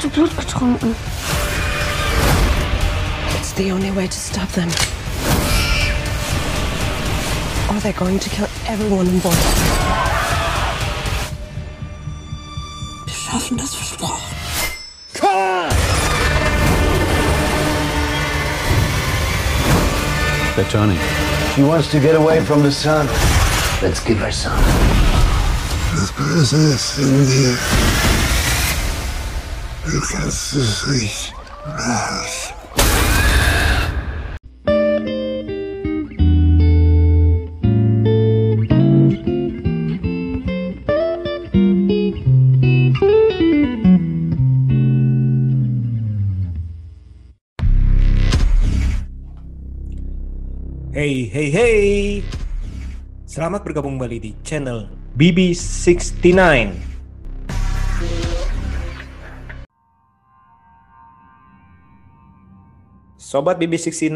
the blood getrunken. It's the only way to stop them. Or they're going to kill everyone on board. Wir schaffen das versprochen. They're turning. She wants to get away from the sun. Let's give her some. Das Böse ist in dir. Du kannst es nicht raus. Hey, hey, hey. Selamat bergabung kembali di channel BB69. Sobat BB69,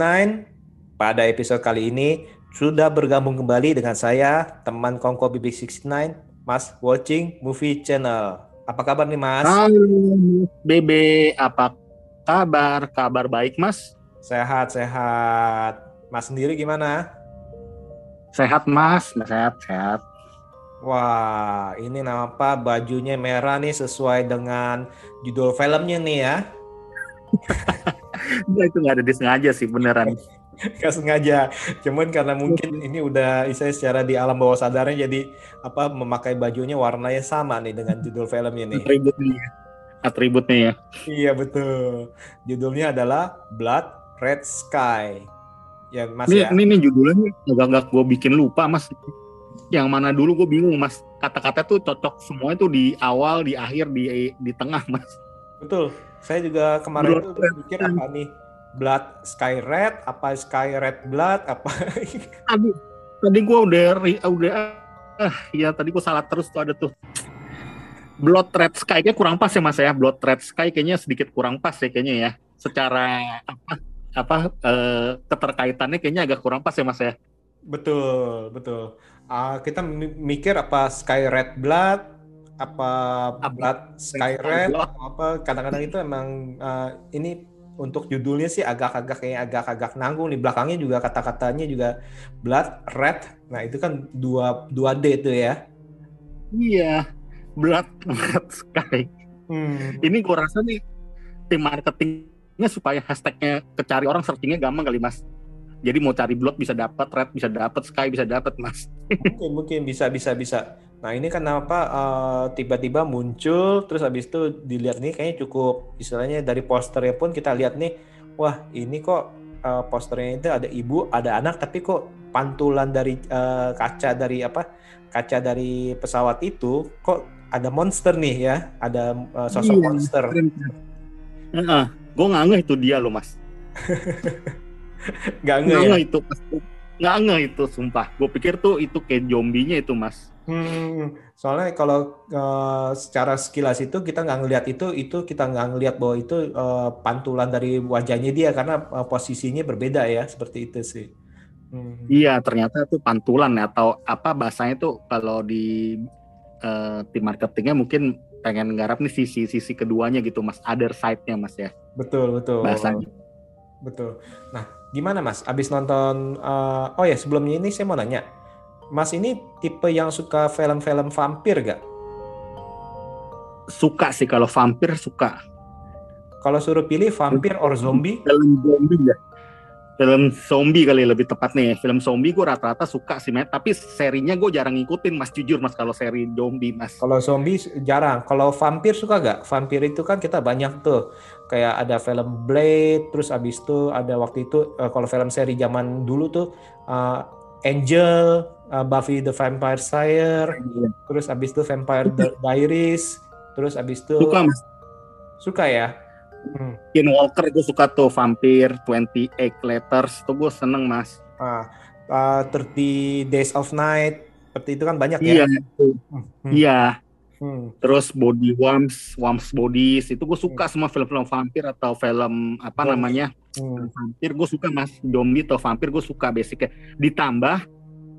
pada episode kali ini sudah bergabung kembali dengan saya, teman kongko BB69, Mas Watching Movie Channel. Apa kabar nih, Mas? Halo, Bebe, apa kabar? Kabar baik, Mas? Sehat, sehat. Mas sendiri gimana? Sehat, Mas. Sehat, sehat. Wah, ini apa bajunya merah nih sesuai dengan judul filmnya nih ya. Nah, itu nggak ada disengaja sih, beneran. Gak sengaja, cuman karena mungkin ini udah saya secara di alam bawah sadarnya jadi apa memakai bajunya warnanya sama nih dengan judul filmnya nih. Atributnya, ya. atributnya ya. Iya betul. Judulnya adalah Blood Red Sky. Ya Mas Ini, ya. ini, ini judulnya agak-agak gue bikin lupa, Mas. Yang mana dulu gue bingung, Mas. Kata-kata tuh cocok semua itu di awal, di akhir, di di tengah, Mas. Betul. Saya juga kemarin Blood tuh Red pikir apa nih? Blood Sky Red, apa Sky Red Blood, apa? Tadi, tadi gue udah, ri- udah, ah, ya tadi gue salah terus tuh ada tuh. Blood Red Sky kayaknya kurang pas ya mas ya. Blood Red Sky kayaknya sedikit kurang pas ya kayaknya ya. Secara apa apa eh, keterkaitannya kayaknya agak kurang pas ya mas ya. betul, betul. Ah, kita mi- mikir apa Sky Red Blood, apa Blood Sky Sky Red, apa kadang-kadang itu emang ah, ini untuk judulnya sih agak-agak kayak agak-agak nanggung di belakangnya juga kata-katanya juga Blood Red. Nah, itu kan dua 2D itu ya. Iya. Blood Red Sky. Hmm. Ini gue rasa nih tim marketingnya supaya hashtagnya kecari orang searchingnya gampang kali mas. Jadi mau cari blood bisa dapat, red bisa dapat, sky bisa dapat mas. Mungkin mungkin bisa bisa bisa. Nah ini kenapa eh, tiba-tiba muncul terus habis itu dilihat nih kayaknya cukup istilahnya dari posternya pun kita lihat nih wah ini kok eh, posternya itu ada ibu ada anak tapi kok pantulan dari eh, kaca dari apa kaca dari pesawat itu kok ada monster nih ya ada eh, sosok Iya, monster Heeh, gue nggak ngeh itu dia loh mas. nggak nge Nggak ya ngeh itu nggak ngeh itu sumpah. Gue pikir tuh itu kayak zombinya itu mas. Hmm, soalnya kalau eh, secara sekilas itu kita nggak ngelihat itu, itu kita nggak ngelihat bahwa itu eh, pantulan dari wajahnya dia karena eh, posisinya berbeda ya, seperti itu sih. Hmm. Iya ternyata tuh pantulan ya, atau apa bahasanya tuh kalau di eh, tim marketingnya mungkin pengen garap nih sisi sisi keduanya gitu mas, other side-nya mas ya Betul, betul. bahasanya. Betul. Nah, gimana Mas? Abis nonton, eh, oh ya sebelumnya ini saya mau nanya, Mas ini tipe yang suka film-film vampir gak? Suka sih kalau vampir suka. Kalau suruh pilih vampir or zombie? film zombie ya film zombie kali lebih tepatnya ya film zombie gue rata-rata suka sih Matt. tapi serinya gue jarang ngikutin mas jujur mas kalau seri zombie mas Kalau zombie jarang. Kalau vampir suka gak? Vampir itu kan kita banyak tuh. Kayak ada film Blade, terus abis itu ada waktu itu eh, kalau film seri zaman dulu tuh eh, Angel, eh, Buffy the Vampire Slayer, terus abis itu Vampire Di- Diaries, terus abis itu suka mas suka ya. Hmm. Walker gue suka tuh vampir 28 letters tuh gue seneng mas Ah, eh, 30 Days of Night, seperti itu kan banyak iya ya. tuh. Hmm. iya Hmm. terus body worms worms bodies itu gue suka semua film-film vampir atau film apa Zombie. namanya Hmm. vampir gue suka mas zombie atau vampir gue suka basicnya ditambah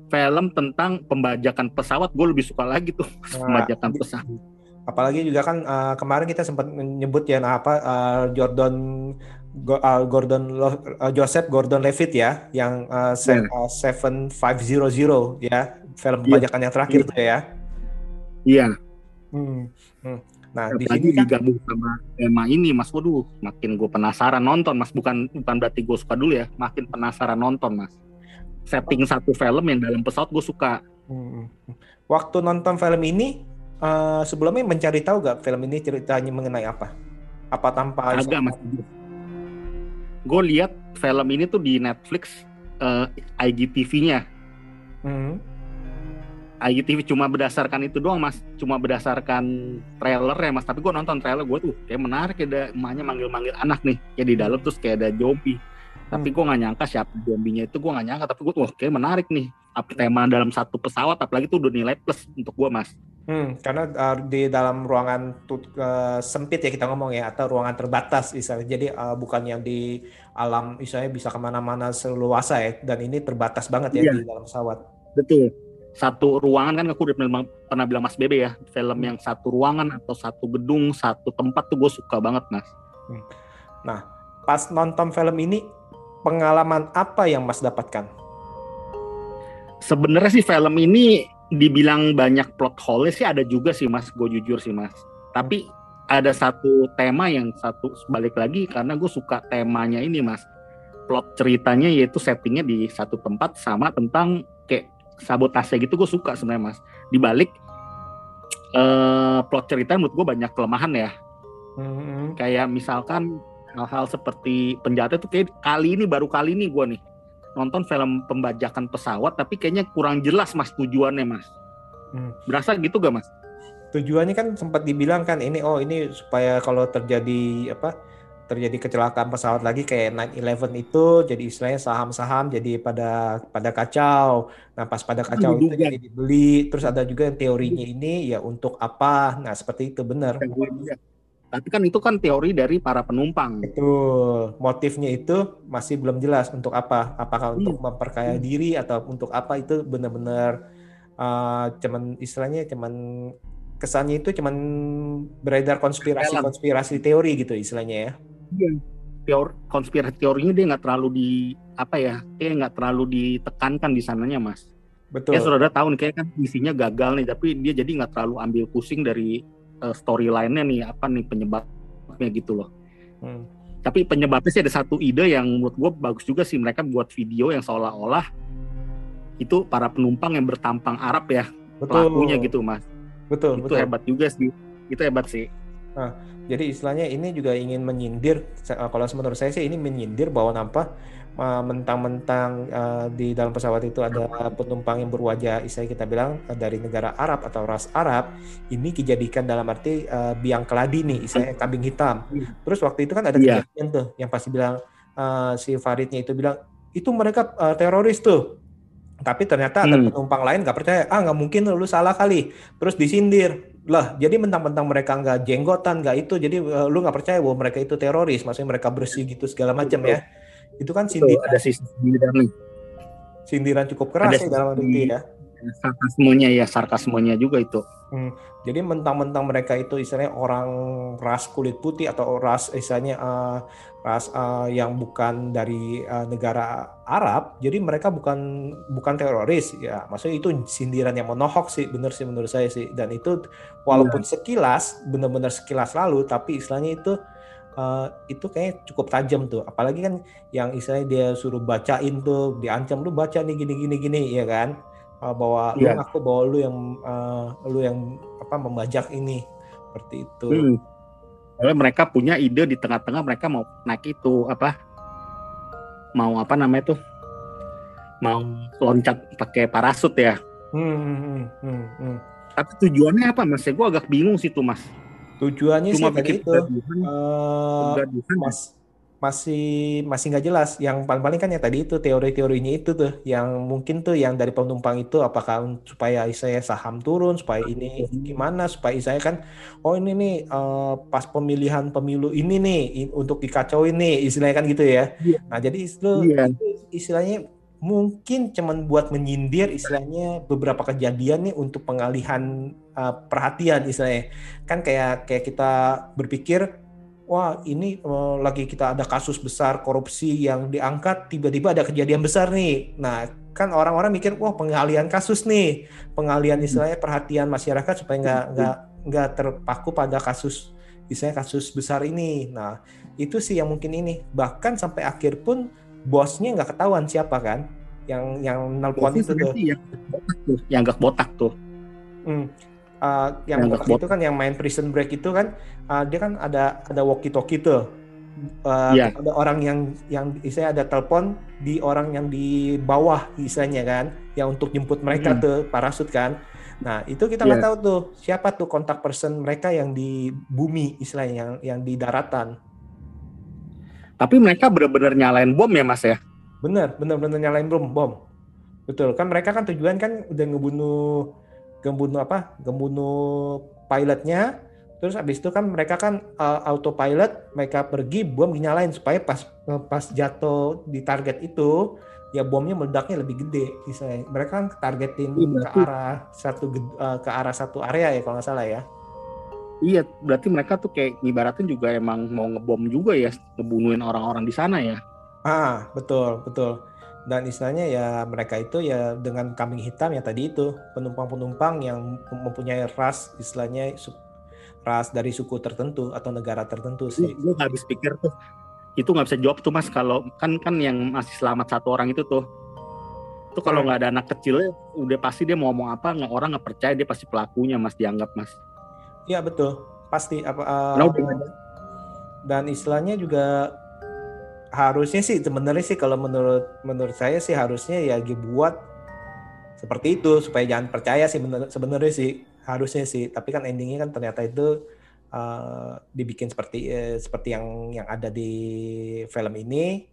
film tentang pembajakan pesawat gue lebih suka lagi tuh Nah, pembajakan pesawat Apalagi juga kan uh, kemarin kita sempat menyebut ya nah apa uh, Jordan uh, Gordon uh, Joseph Gordon Levitt ya yang uh, se- uh, 7500 ya film Iya. pembajakan yang terakhir tuh ya. Iya. Hmm. hmm. Nah, di sini kan digabung sama tema ini mas waduh makin gue penasaran nonton mas bukan bukan berarti gue suka dulu ya makin penasaran nonton mas setting satu film yang dalam pesawat gue suka. Hmm. Waktu nonton film ini eh, sebelumnya mencari tahu gak film ini ceritanya mengenai apa? Apa tanpa agak mas. Gue lihat film ini tuh di Netflix eh, IGTV-nya Hmm. IGTV cuma berdasarkan itu doang mas. Cuma berdasarkan trailer ya mas. Tapi gue nonton trailer gue tuh kayak menarik. Ya ada emaknya manggil-manggil anak nih ya di dalam terus kayak ada zombie tapi gue nggak nyangka siapa zombinya itu gue nggak nyangka. Tapi gue tuh kayak menarik nih. Apa tema dalam satu pesawat apalagi tuh udah nilai plus untuk gue mas. Hmm, karena eh, di dalam ruangan tut- eh, sempit ya kita ngomong ya atau ruangan terbatas misalnya. Jadi eh, bukan yang di alam misalnya bisa ke mana-mana seluasa ya dan ini terbatas banget ya Iya. di dalam pesawat. betul. Satu ruangan kan aku udah pernah, pernah bilang mas Bebe ya film yang satu ruangan atau satu gedung satu tempat tuh gue suka banget mas. Pas nonton film ini pengalaman apa yang Mas dapatkan? sebenarnya sih film ini dibilang banyak plot hole sih ada juga sih mas. Gue jujur sih mas. Tapi ada satu tema yang satu balik lagi karena gue suka temanya ini mas. Plot ceritanya yaitu settingnya di satu tempat sama tentang kayak sabotase gitu gue suka sebenarnya mas. Dibalik eh plot cerita menurut gue banyak kelemahan ya. Hmm, kayak misalkan hal-hal seperti penjahatnya tuh kayak kali ini baru kali ini gue nih nonton film pembajakan pesawat tapi kayaknya kurang jelas mas tujuannya mas Hmm. berasa gitu gak mas tujuannya kan sempat dibilang kan ini oh ini supaya kalau terjadi apa terjadi kecelakaan pesawat lagi kayak 9/11 itu jadi istilahnya saham-saham jadi pada pada kacau. Nah, pas pada kacau itu jadi dibeli. Terus ada juga yang teorinya ini ya untuk apa? Nah, seperti itu benar. Tapi kan itu kan teori dari para penumpang Betul. Motifnya itu masih belum jelas untuk apa? Apakah untuk memperkaya diri atau untuk apa itu benar-benar uh, cuman istilahnya cuman kesannya itu cuman beredar konspirasi-konspirasi teori gitu istilahnya ya. teori konspirasi teorinya dia nggak terlalu di apa ya kayak nggak terlalu ditekankan di sananya mas Betul. ya saudara tahu nih kayak kan misinya gagal nih tapi dia jadi nggak terlalu ambil pusing dari uh, storyline-nya nih apa nih penyebabnya gitu loh Hmm. tapi penyebabnya sih ada satu ide yang menurut gue bagus juga sih mereka buat video yang seolah-olah itu para penumpang yang bertampang Arab ya Betul. pelakunya gitu mas Betul, itu betul. hebat juga sih itu hebat sih Jadi istilahnya ini juga ingin menyindir kalau menurut saya sih ini menyindir bahwa nampak mentang-mentang uh, di dalam pesawat itu ada penumpang yang berwajah istilahnya kita bilang uh, dari negara Arab atau ras Arab ini dijadikan dalam arti uh, biang keladi nih istilahnya kambing hitam. Terus waktu itu kan ada Iya. kejadian tuh yang pasti bilang uh, si Faridnya itu bilang itu mereka uh, teroris tuh. Tapi ternyata ada Hmm. penumpang lain nggak percaya, ah nggak mungkin lu salah kali. Terus disindir, lah jadi mentang-mentang mereka nggak jenggotan nggak itu jadi eh, lu nggak percaya bahwa mereka itu teroris maksudnya mereka bersih gitu segala macam ya itu kan sindiran. ada sindiran sindiran cukup keras ada ya dalam arti ya. sarkasmenya ya sarkasmenya juga itu. Jadi mentang-mentang mereka itu istilahnya orang ras kulit putih atau ras istilahnya eh, ras eh, yang bukan dari eh, negara Arab jadi mereka bukan bukan teroris ya. Maksudnya itu sindiran yang menohok sih bener sih menurut saya sih. Dan itu walaupun sekilas benar-benar sekilas lalu tapi istilahnya itu eh, itu kayak cukup tajam tuh apalagi kan yang istilahnya dia suruh bacain tuh diancam lu baca nih gini gini gini ya kan Eh, bahwa Iya. lu ngaku bahwa lu yang eh, lu yang apa membajak ini seperti itu Hmm. Mereka punya ide di tengah-tengah mereka mau naik itu apa? Mau apa namanya tuh? Mau loncat pakai parasut ya. Hmm, hmm, hmm, hmm, hmm. Tapi tujuannya apa mas? Gue agak bingung sih tuh mas. Tujuannya Cuma sih bikin itu kegaduhan. mas masih masih nggak jelas. Yang paling-paling kan ya tadi itu teori-teorinya itu tuh. Yang mungkin tuh yang dari penumpang itu apakah supaya saya saham turun supaya ini gimana supaya saya kan oh ini nih eh, pas pemilihan pemilu ini nih i- untuk dikacauin nih istilahnya kan gitu ya. Iya. nah jadi itu, itu istilahnya mungkin cuman buat menyindir istilahnya beberapa kejadian nih untuk pengalihan uh, perhatian istilahnya. Kan kayak kayak kita berpikir wah ini uh, lagi kita ada kasus besar korupsi yang diangkat tiba-tiba ada kejadian besar nih. Nah, kan orang-orang mikir wah pengalian kasus nih, pengalian istilahnya perhatian masyarakat supaya nggak nggak nggak terpaku pada kasus istilahnya kasus besar ini. Nah, itu sih yang mungkin ini. Bahkan sampai akhir pun bosnya nggak ketahuan siapa kan yang yang nelpon itu tuh. Yang yang botak tuh. Hmm. Uh, yang, nggak itu kan yang main prison break itu kan uh, dia kan ada ada walkie talkie tuh. Uh, Iya. ada orang yang yang istilahnya ada telepon di orang yang di bawah istilahnya kan yang untuk jemput mereka Hmm. tuh parasut kan. Nah, itu kita nggak Iya. tahu tuh siapa tuh kontak person mereka yang di bumi istilahnya yang yang di daratan. Tapi mereka benar-benar nyalain bom ya mas ya? Bener, bener bener nyalain bom, bom. Betul, kan mereka kan tujuan kan udah ngebunuh ngebunuh apa? Ngebunuh pilotnya. Terus abis itu kan mereka kan uh, autopilot, mereka pergi bom dinyalain supaya pas pas jatuh di target itu ya bomnya meledaknya lebih gede. Misalnya mereka kan targetin Iya, ke arah satu uh, ke arah satu area ya kalau nggak salah ya. Iya, berarti mereka tuh kayak ngibaratin juga emang mau ngebom juga ya, ngebunuhin orang-orang di sana ya. Ah, betul, betul. Dan istilahnya ya mereka itu ya dengan kambing hitam ya tadi itu penumpang-penumpang yang mempunyai ras istilahnya ras dari suku tertentu atau negara tertentu sih. Gue habis pikir tuh, itu nggak bisa jawab tuh mas kalau kan kan yang masih selamat satu orang itu tuh. Itu kalau Hmm. nggak ada anak kecilnya, udah pasti dia mau ngomong apa, nggak orang nggak percaya dia pasti pelakunya mas dianggap mas. Iya betul, pasti apa uh, nggak ada dan istilahnya juga harusnya sih sebenarnya sih kalau menurut menurut saya sih harusnya ya dibuat seperti itu supaya jangan percaya sih sebenarnya sih harusnya sih. Tapi kan endingnya kan ternyata itu uh, dibikin seperti eh, seperti yang yang ada di film ini.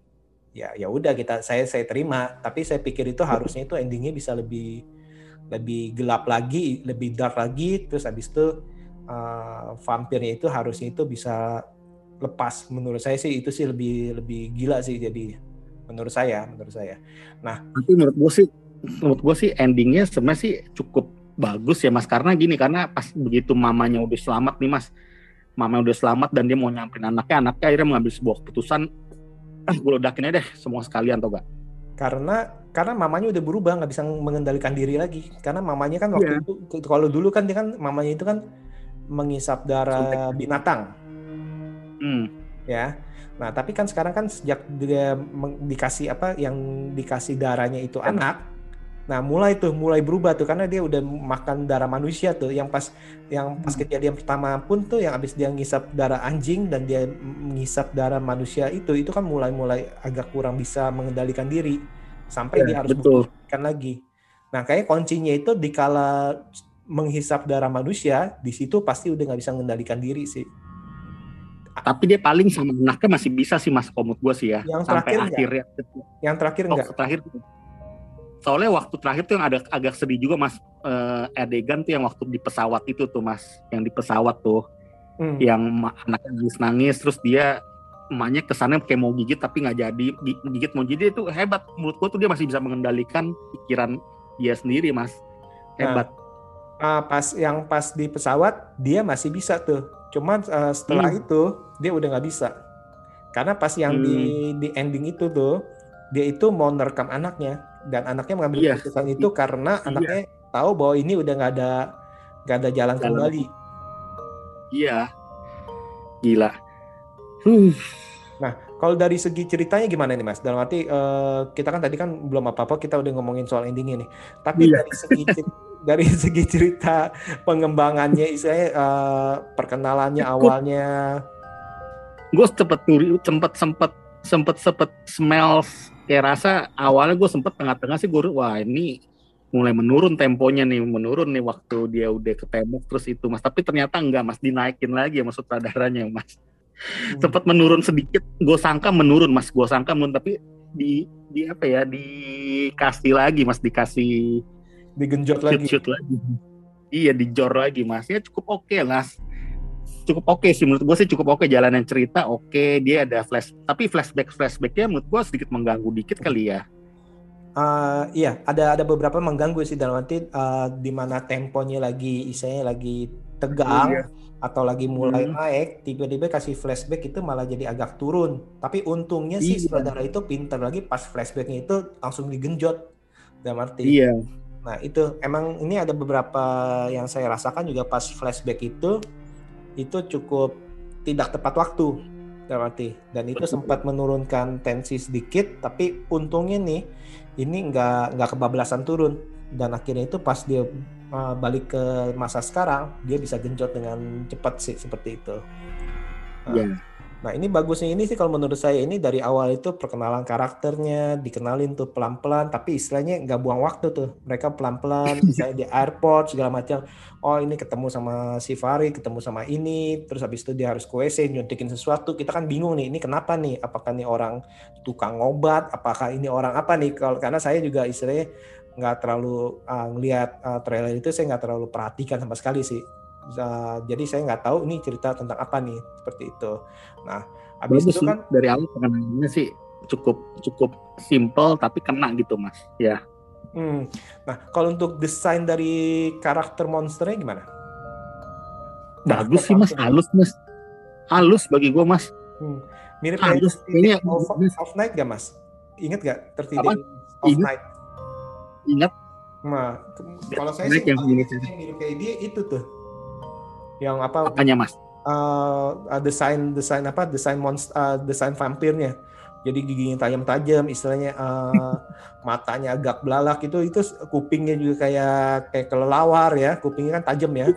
Ya ya udah kita saya saya terima. Tapi saya pikir itu harusnya itu endingnya bisa lebih lebih gelap lagi lebih dark lagi. Terus habis itu uh, vampirnya itu harusnya itu bisa lepas. Menurut saya sih itu sih lebih lebih gila sih jadi menurut saya menurut saya. Tapi menurut gue sih, menurut gue sih endingnya sebenarnya sih cukup bagus ya mas. Karena gini, karena pas begitu mamanya udah selamat nih mas, mamanya udah selamat dan dia mau nyamperin anaknya, anaknya akhirnya mengambil sebuah keputusan, ah gue ledakin aja deh semua sekalian tau gak? karena karena mamanya udah berubah nggak bisa mengendalikan diri lagi. Karena mamanya kan waktu Iya. itu kalau dulu kan dia kan mamanya itu kan mengisap darah binatang Hmm. ya. Nah tapi kan sekarang kan sejak dia dikasih apa yang dikasih darahnya itu anak nah mulai tuh mulai berubah tuh karena dia udah makan darah manusia tuh. Yang pas yang pas kejadian pertama pun tuh yang habis dia ngisap darah anjing dan dia ngisap darah manusia itu itu kan mulai mulai agak kurang bisa mengendalikan diri. Sampai Ya, dia harus buktikan lagi. Nah kayak kuncinya itu dikala menghisap darah manusia di situ pasti udah nggak bisa mengendalikan diri sih Tapi dia paling sama anaknya masih bisa sih mas komut gue sih ya. Yang sampai terakhir nggak? akhirnya. yang terakhir enggak terakhir. Soalnya waktu terakhir tuh yang ada agak sedih juga mas eh, adegan tuh yang waktu di pesawat itu tuh mas, yang di pesawat tuh. Hmm. yang anaknya nangis nangis terus dia emaknya kesannya kayak mau gigit tapi nggak jadi Gi- gigit mau jadi itu hebat menurut gua tuh dia masih bisa mengendalikan pikiran dia sendiri mas hebat Ah, pas yang pas di pesawat dia masih bisa tuh. Cuman eh, setelah Hmm. itu dia udah nggak bisa. Karena pas yang di di ending itu tuh dia itu mau nerekam anaknya dan anaknya mengambil Iya. keputusan itu karena Iya. anaknya tahu bahwa ini udah nggak ada nggak ada jalan Jalan. kembali. iya gila huh. Kalau dari segi ceritanya gimana nih Mas? Dalam arti eh, kita kan tadi kan belum apa-apa kita udah ngomongin soal endingnya nih. Tapi Iya. dari segi dari segi cerita pengembangannya istilahnya eh, perkenalannya Cukup. awalnya gue cepet turi sempet sempet sempet sempet smell kayak rasa awalnya gue sempet tengah-tengah sih gue wah ini mulai menurun temponya nih menurun nih waktu dia udah ketembak terus itu mas tapi ternyata enggak mas dinaikin lagi ya mas sutradaranya mas sempat menurun sedikit gue sangka menurun mas. Gue sangka menurun tapi di di apa ya dikasih lagi mas. Dikasih digenjot shoot lagi. shoot lagi. Iya dijor lagi mas. Ya cukup oke mas. Cukup oke sih menurut gue sih cukup oke jalanan cerita oke dia ada flash tapi flashback flashbacknya menurut gue sedikit mengganggu dikit kali ya. Uh, iya, ada ada beberapa mengganggu sih dalam arti uh, di mana temponya lagi istilahnya lagi tegang Iya. atau lagi mulai Hmm. naik, tiba-tiba kasih flashback itu malah jadi agak turun. Tapi untungnya sih Iya. sutradara itu pintar lagi pas flashbacknya itu langsung digenjot dalam arti. Iya. Nah itu emang ini ada beberapa yang saya rasakan juga pas flashback itu itu cukup tidak tepat waktu dalam arti dan itu Betul. sempat menurunkan tensi sedikit tapi untungnya nih ini nggak nggak kebablasan turun dan akhirnya itu pas dia uh, balik ke masa sekarang dia bisa genjot dengan cepat sih seperti itu. Nah, Iya. Nah ini bagusnya ini sih kalau menurut saya ini dari awal itu perkenalan karakternya dikenalin tuh pelan-pelan tapi istilahnya nggak buang waktu tuh. Mereka pelan-pelan misalnya di airport segala macam. Oh ini ketemu sama si Fari ketemu sama ini terus habis itu dia harus ke WC nyuntikin sesuatu. Kita kan bingung nih ini kenapa nih? Apakah nih orang tukang obat? Apakah ini orang apa nih? Kalau karena saya juga istilahnya nggak terlalu uh, ngelihat uh, trailer itu saya nggak terlalu perhatikan sama sekali sih Uh, jadi saya nggak tahu ini cerita tentang apa nih seperti itu. Nah, habis Bagus itu kan dari awal pengenalannya sih cukup cukup simple tapi kena gitu mas. Ya. hmm, nah kalau untuk desain dari karakter monsternya gimana? Bagus sih mas, halus mas. Halus bagi gua mas. Hmm, mirip Halus. 30 Kayaknya of, of Night gak mas? Ingat gak 30 Apa? Days of. Night? Ingat Nah, kalau saya sih yang mirip. yang mirip kayak dia itu tuh. Yang apa apanya mas? uh, desain desain apa desain monster desain vampirnya jadi giginya tajam-tajam istilahnya uh, matanya agak belalak itu itu kupingnya juga kayak kayak kelelawar ya kupingnya kan tajam ya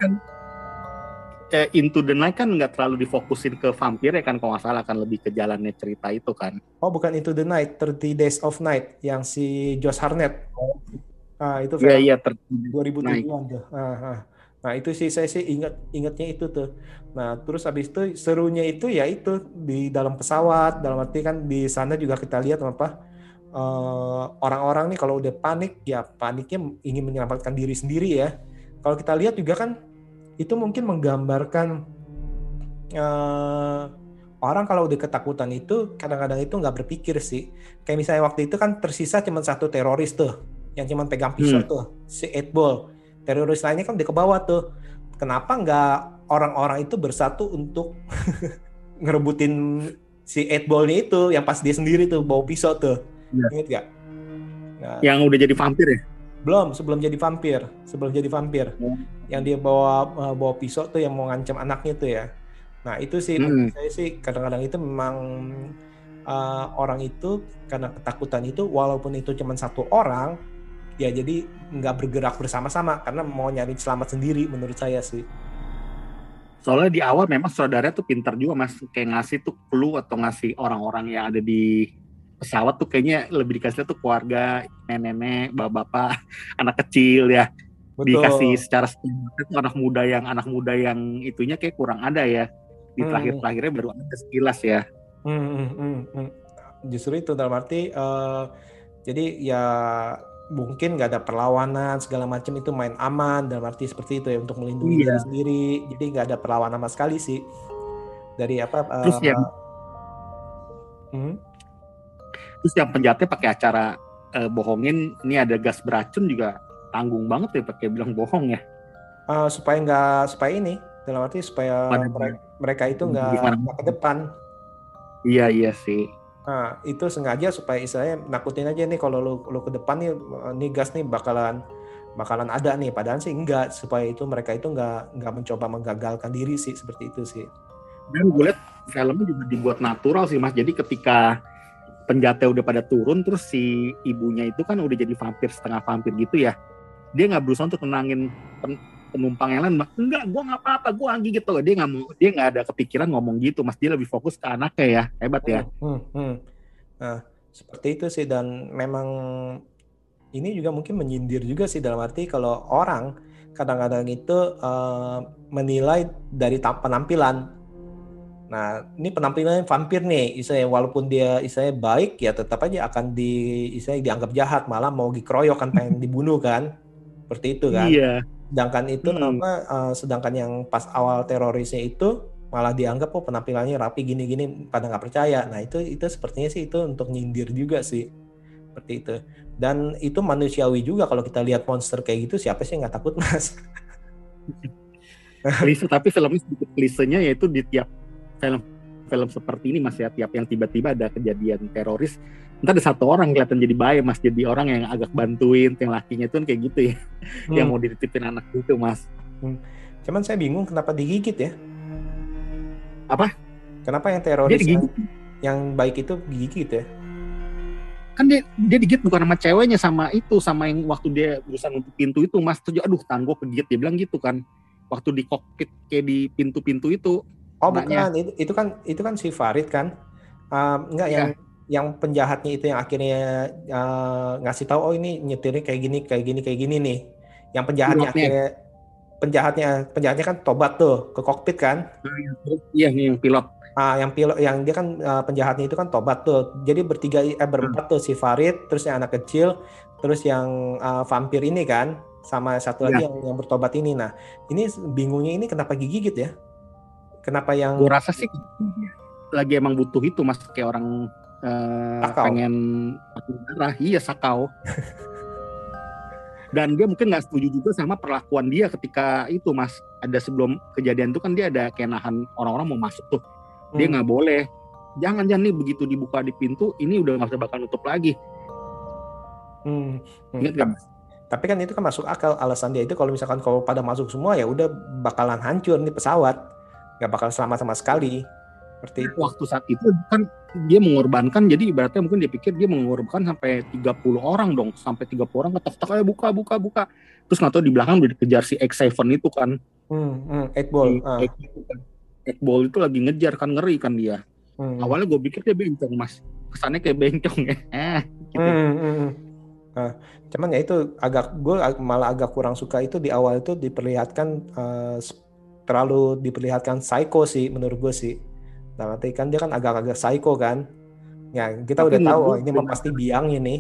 eh, Into the Night kan nggak terlalu difokusin ke vampir ya kan kalau nggak salah kan lebih ke jalannya cerita itu kan. oh bukan Into the Night 30 Days of Night yang si Josh Hartnett. Ah itu film iya ter 2007-an tuh. Ah, ah. nah itu sih saya sih ingat ingatnya itu tuh. Nah terus habis itu serunya itu ya itu di dalam pesawat dalam arti kan di sana juga kita lihat apa eh, orang-orang nih kalau udah panik ya paniknya ingin menyelamatkan diri sendiri ya. Kalau kita lihat juga kan itu mungkin menggambarkan eh, orang kalau udah ketakutan itu kadang-kadang itu nggak berpikir sih kayak misalnya waktu itu kan tersisa cuma satu teroris tuh yang cuma pegang pisau Hmm. tuh si Eight Ball teroris lainnya kan udah ke bawah tuh kenapa nggak orang-orang itu bersatu untuk ngerebutin si Eight Ball-nya itu yang pas dia sendiri tuh bawa pisau tuh Iya. inget gak? Nah, yang udah jadi vampir ya. Belum sebelum jadi vampir sebelum jadi vampir Hmm. yang dia bawa uh, bawa pisau tuh yang mau ngancam anaknya tuh ya nah itu sih Hmm. saya sih kadang-kadang itu memang uh, orang itu karena ketakutan itu walaupun itu cuma satu orang ya jadi nggak bergerak bersama-sama karena mau nyari selamat sendiri menurut saya sih Soalnya di awal memang saudaranya tuh pintar juga mas, kayak ngasih tuh clue atau ngasih orang-orang yang ada di pesawat tuh kayaknya lebih dikasih tuh keluarga, nenek-nenek, bapak-bapak, anak kecil ya. Dikasih secara tuh anak muda yang anak muda yang itunya kayak kurang ada ya. Di Hmm. terakhir-terakhirnya baru ada sekilas ya. Hmm, hmm, hmm, hmm. Justru itu dalam arti eh, jadi ya mungkin nggak ada perlawanan segala macam itu main aman dalam arti seperti itu ya untuk melindungi Iya. diri sendiri. Jadi nggak ada perlawanan sama sekali sih dari apa? eh, Terus yang hmm, terus yang penjahatnya pakai acara eh, bohongin ini ada gas beracun juga tanggung banget ya pakai bilang bohong ya. eh, supaya nggak supaya ini dalam arti supaya Pada- mereka, mereka itu nggak ke depan. Iya iya sih. Nah, itu sengaja supaya istilahnya nakutin aja nih kalau lu, lu ke depan nih nih gas nih bakalan bakalan ada nih padahal sih enggak supaya itu mereka itu nggak nggak mencoba menggagalkan diri sih seperti itu sih. Dan gue liat filmnya juga dibuat natural sih mas. Jadi ketika penjahatnya udah pada turun, terus si ibunya itu kan udah jadi vampir setengah vampir gitu ya. Dia nggak berusaha untuk tenangin pen- penumpang yang lain. Enggak, gue nggak apa-apa, gue anggi gitu. Dia nggak mau, dia nggak ada kepikiran ngomong gitu. Mas dia lebih fokus ke anaknya ya. Hebat ya. Hmm, hmm. Nah, seperti itu sih dan memang ini juga mungkin menyindir juga sih dalam arti kalau orang kadang-kadang itu eh, menilai dari penampilan. Nah, ini penampilannya vampir nih, istilahnya walaupun dia istilahnya baik ya tetap aja akan di istilahnya dianggap jahat, malah mau dikeroyok kan pengen dibunuh kan. Seperti itu kan. Iya. Sedangkan itu Hmm. apa eh, sedangkan yang pas awal terorisnya itu malah dianggap oh penampilannya rapi gini-gini pada nggak percaya. Nah, itu itu sepertinya sih itu untuk nyindir juga sih. Seperti itu. Dan itu manusiawi juga kalau kita lihat monster kayak gitu siapa sih yang nggak takut mas? klise tapi filmnya sedikit klisenya yaitu di tiap film film seperti ini mas ya tiap yang tiba-tiba ada kejadian teroris entah ada satu orang kelihatan jadi baik mas jadi orang yang agak bantuin yang lakinya itu kan kayak gitu ya Hmm. yang mau dititipin anak gitu mas Cuman saya bingung kenapa digigit ya? Apa? Kenapa yang teroris yang, yang baik itu digigit ya? kan dia dia digigit bukan sama ceweknya sama itu sama yang waktu dia berusaha nutup pintu itu mas tuh aduh tangan gue kegigit dia bilang gitu kan waktu di kokpit kayak di pintu-pintu itu Oh Anaknya. bukan, itu, itu kan itu kan si Farid kan? Um, enggak Iya. yang yang penjahatnya itu yang akhirnya uh, ngasih tahu oh ini nyetirnya kayak gini kayak gini kayak gini nih. Yang penjahatnya akhirnya penjahatnya penjahatnya kan tobat tuh ke kokpit kan? iya nih yang pilot Ah, yang pilot yang dia kan uh, penjahatnya itu kan tobat tuh. Jadi bertiga eh berempat tuh si Farid, terus yang anak kecil, terus yang uh, vampir ini kan, sama satu lagi Iya. yang, yang bertobat ini. Nah, ini bingungnya ini kenapa gigit ya? Kenapa yang gue rasa sih lagi emang butuh itu mas. Kayak orang Sakau. pengen darah. Iya sakau. Dan dia mungkin nggak setuju juga sama perlakuan dia ketika itu mas. Ada sebelum kejadian itu kan dia ada kayak nahan orang-orang mau masuk tuh. Dia Hmm. nggak boleh. Jangan jangan nih begitu dibuka di pintu ini udah nggak bakal nutup lagi. Hmm, hmm. Ingat Mas? Tapi kan itu kan masuk akal. Alasan dia itu kalau misalkan kalau pada masuk semua ya udah bakalan hancur nih pesawat, nggak bakal selamat sama sekali. Seperti itu. waktu saat itu kan dia mengorbankan jadi ibaratnya mungkin dia pikir dia mengorbankan sampai 30 orang dong sampai 30 orang ketok-ketok ayo buka buka buka terus nggak tahu di belakang udah dikejar si X7 itu kan Hmm, hmm, eight ball. Ah, X itu kan lagi ngejar kan ngeri kan dia hmm. awalnya gue pikir dia bencong mas kesannya kayak bencong ya eh gitu. Hmm, hmm, hmm. Nah, cuman ya itu agak gue malah agak kurang suka itu di awal itu diperlihatkan s- terlalu diperlihatkan psycho sih menurut gue sih. Nah, nanti kan dia kan agak-agak psycho kan. Ya kita Tapi udah tahu menurut oh, gue ini benar. pasti biang ini.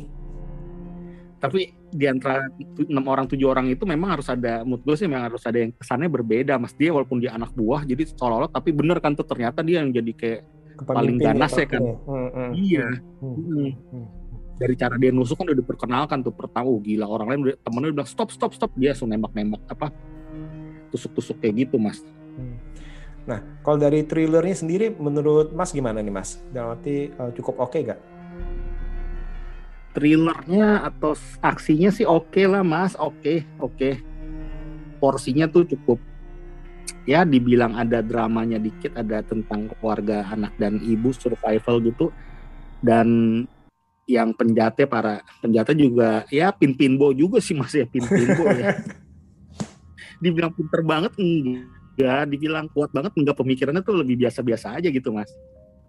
tapi di antara enam orang tujuh orang itu memang harus ada menurut gue sih memang harus ada yang kesannya berbeda mas dia walaupun dia anak buah jadi seolah-olah tapi bener kan tuh ternyata dia yang jadi kayak Paling ganas ya kan? pemimpin. Hmm, hmm. iya Hmm. Hmm. Hmm. dari cara dia nusuk kan udah diperkenalkan tuh pertama oh, gila orang lain udah temennya udah bilang stop stop stop dia langsung nembak-nembak apa tusuk-tusuk kayak gitu mas Hmm. Nah, kalau dari thrillernya sendiri, menurut Mas gimana nih Mas? Dalam arti eh, cukup oke gak? thrillernya atau aksinya sih oke lah mas oke oke porsinya tuh cukup ya dibilang ada dramanya dikit ada tentang keluarga anak dan ibu survival gitu dan yang penjatnya para penjata juga ya pin pinbo juga sih mas ya pin pinbo ya dibilang pinter banget enggak dibilang kuat banget enggak pemikirannya tuh lebih biasa-biasa aja gitu mas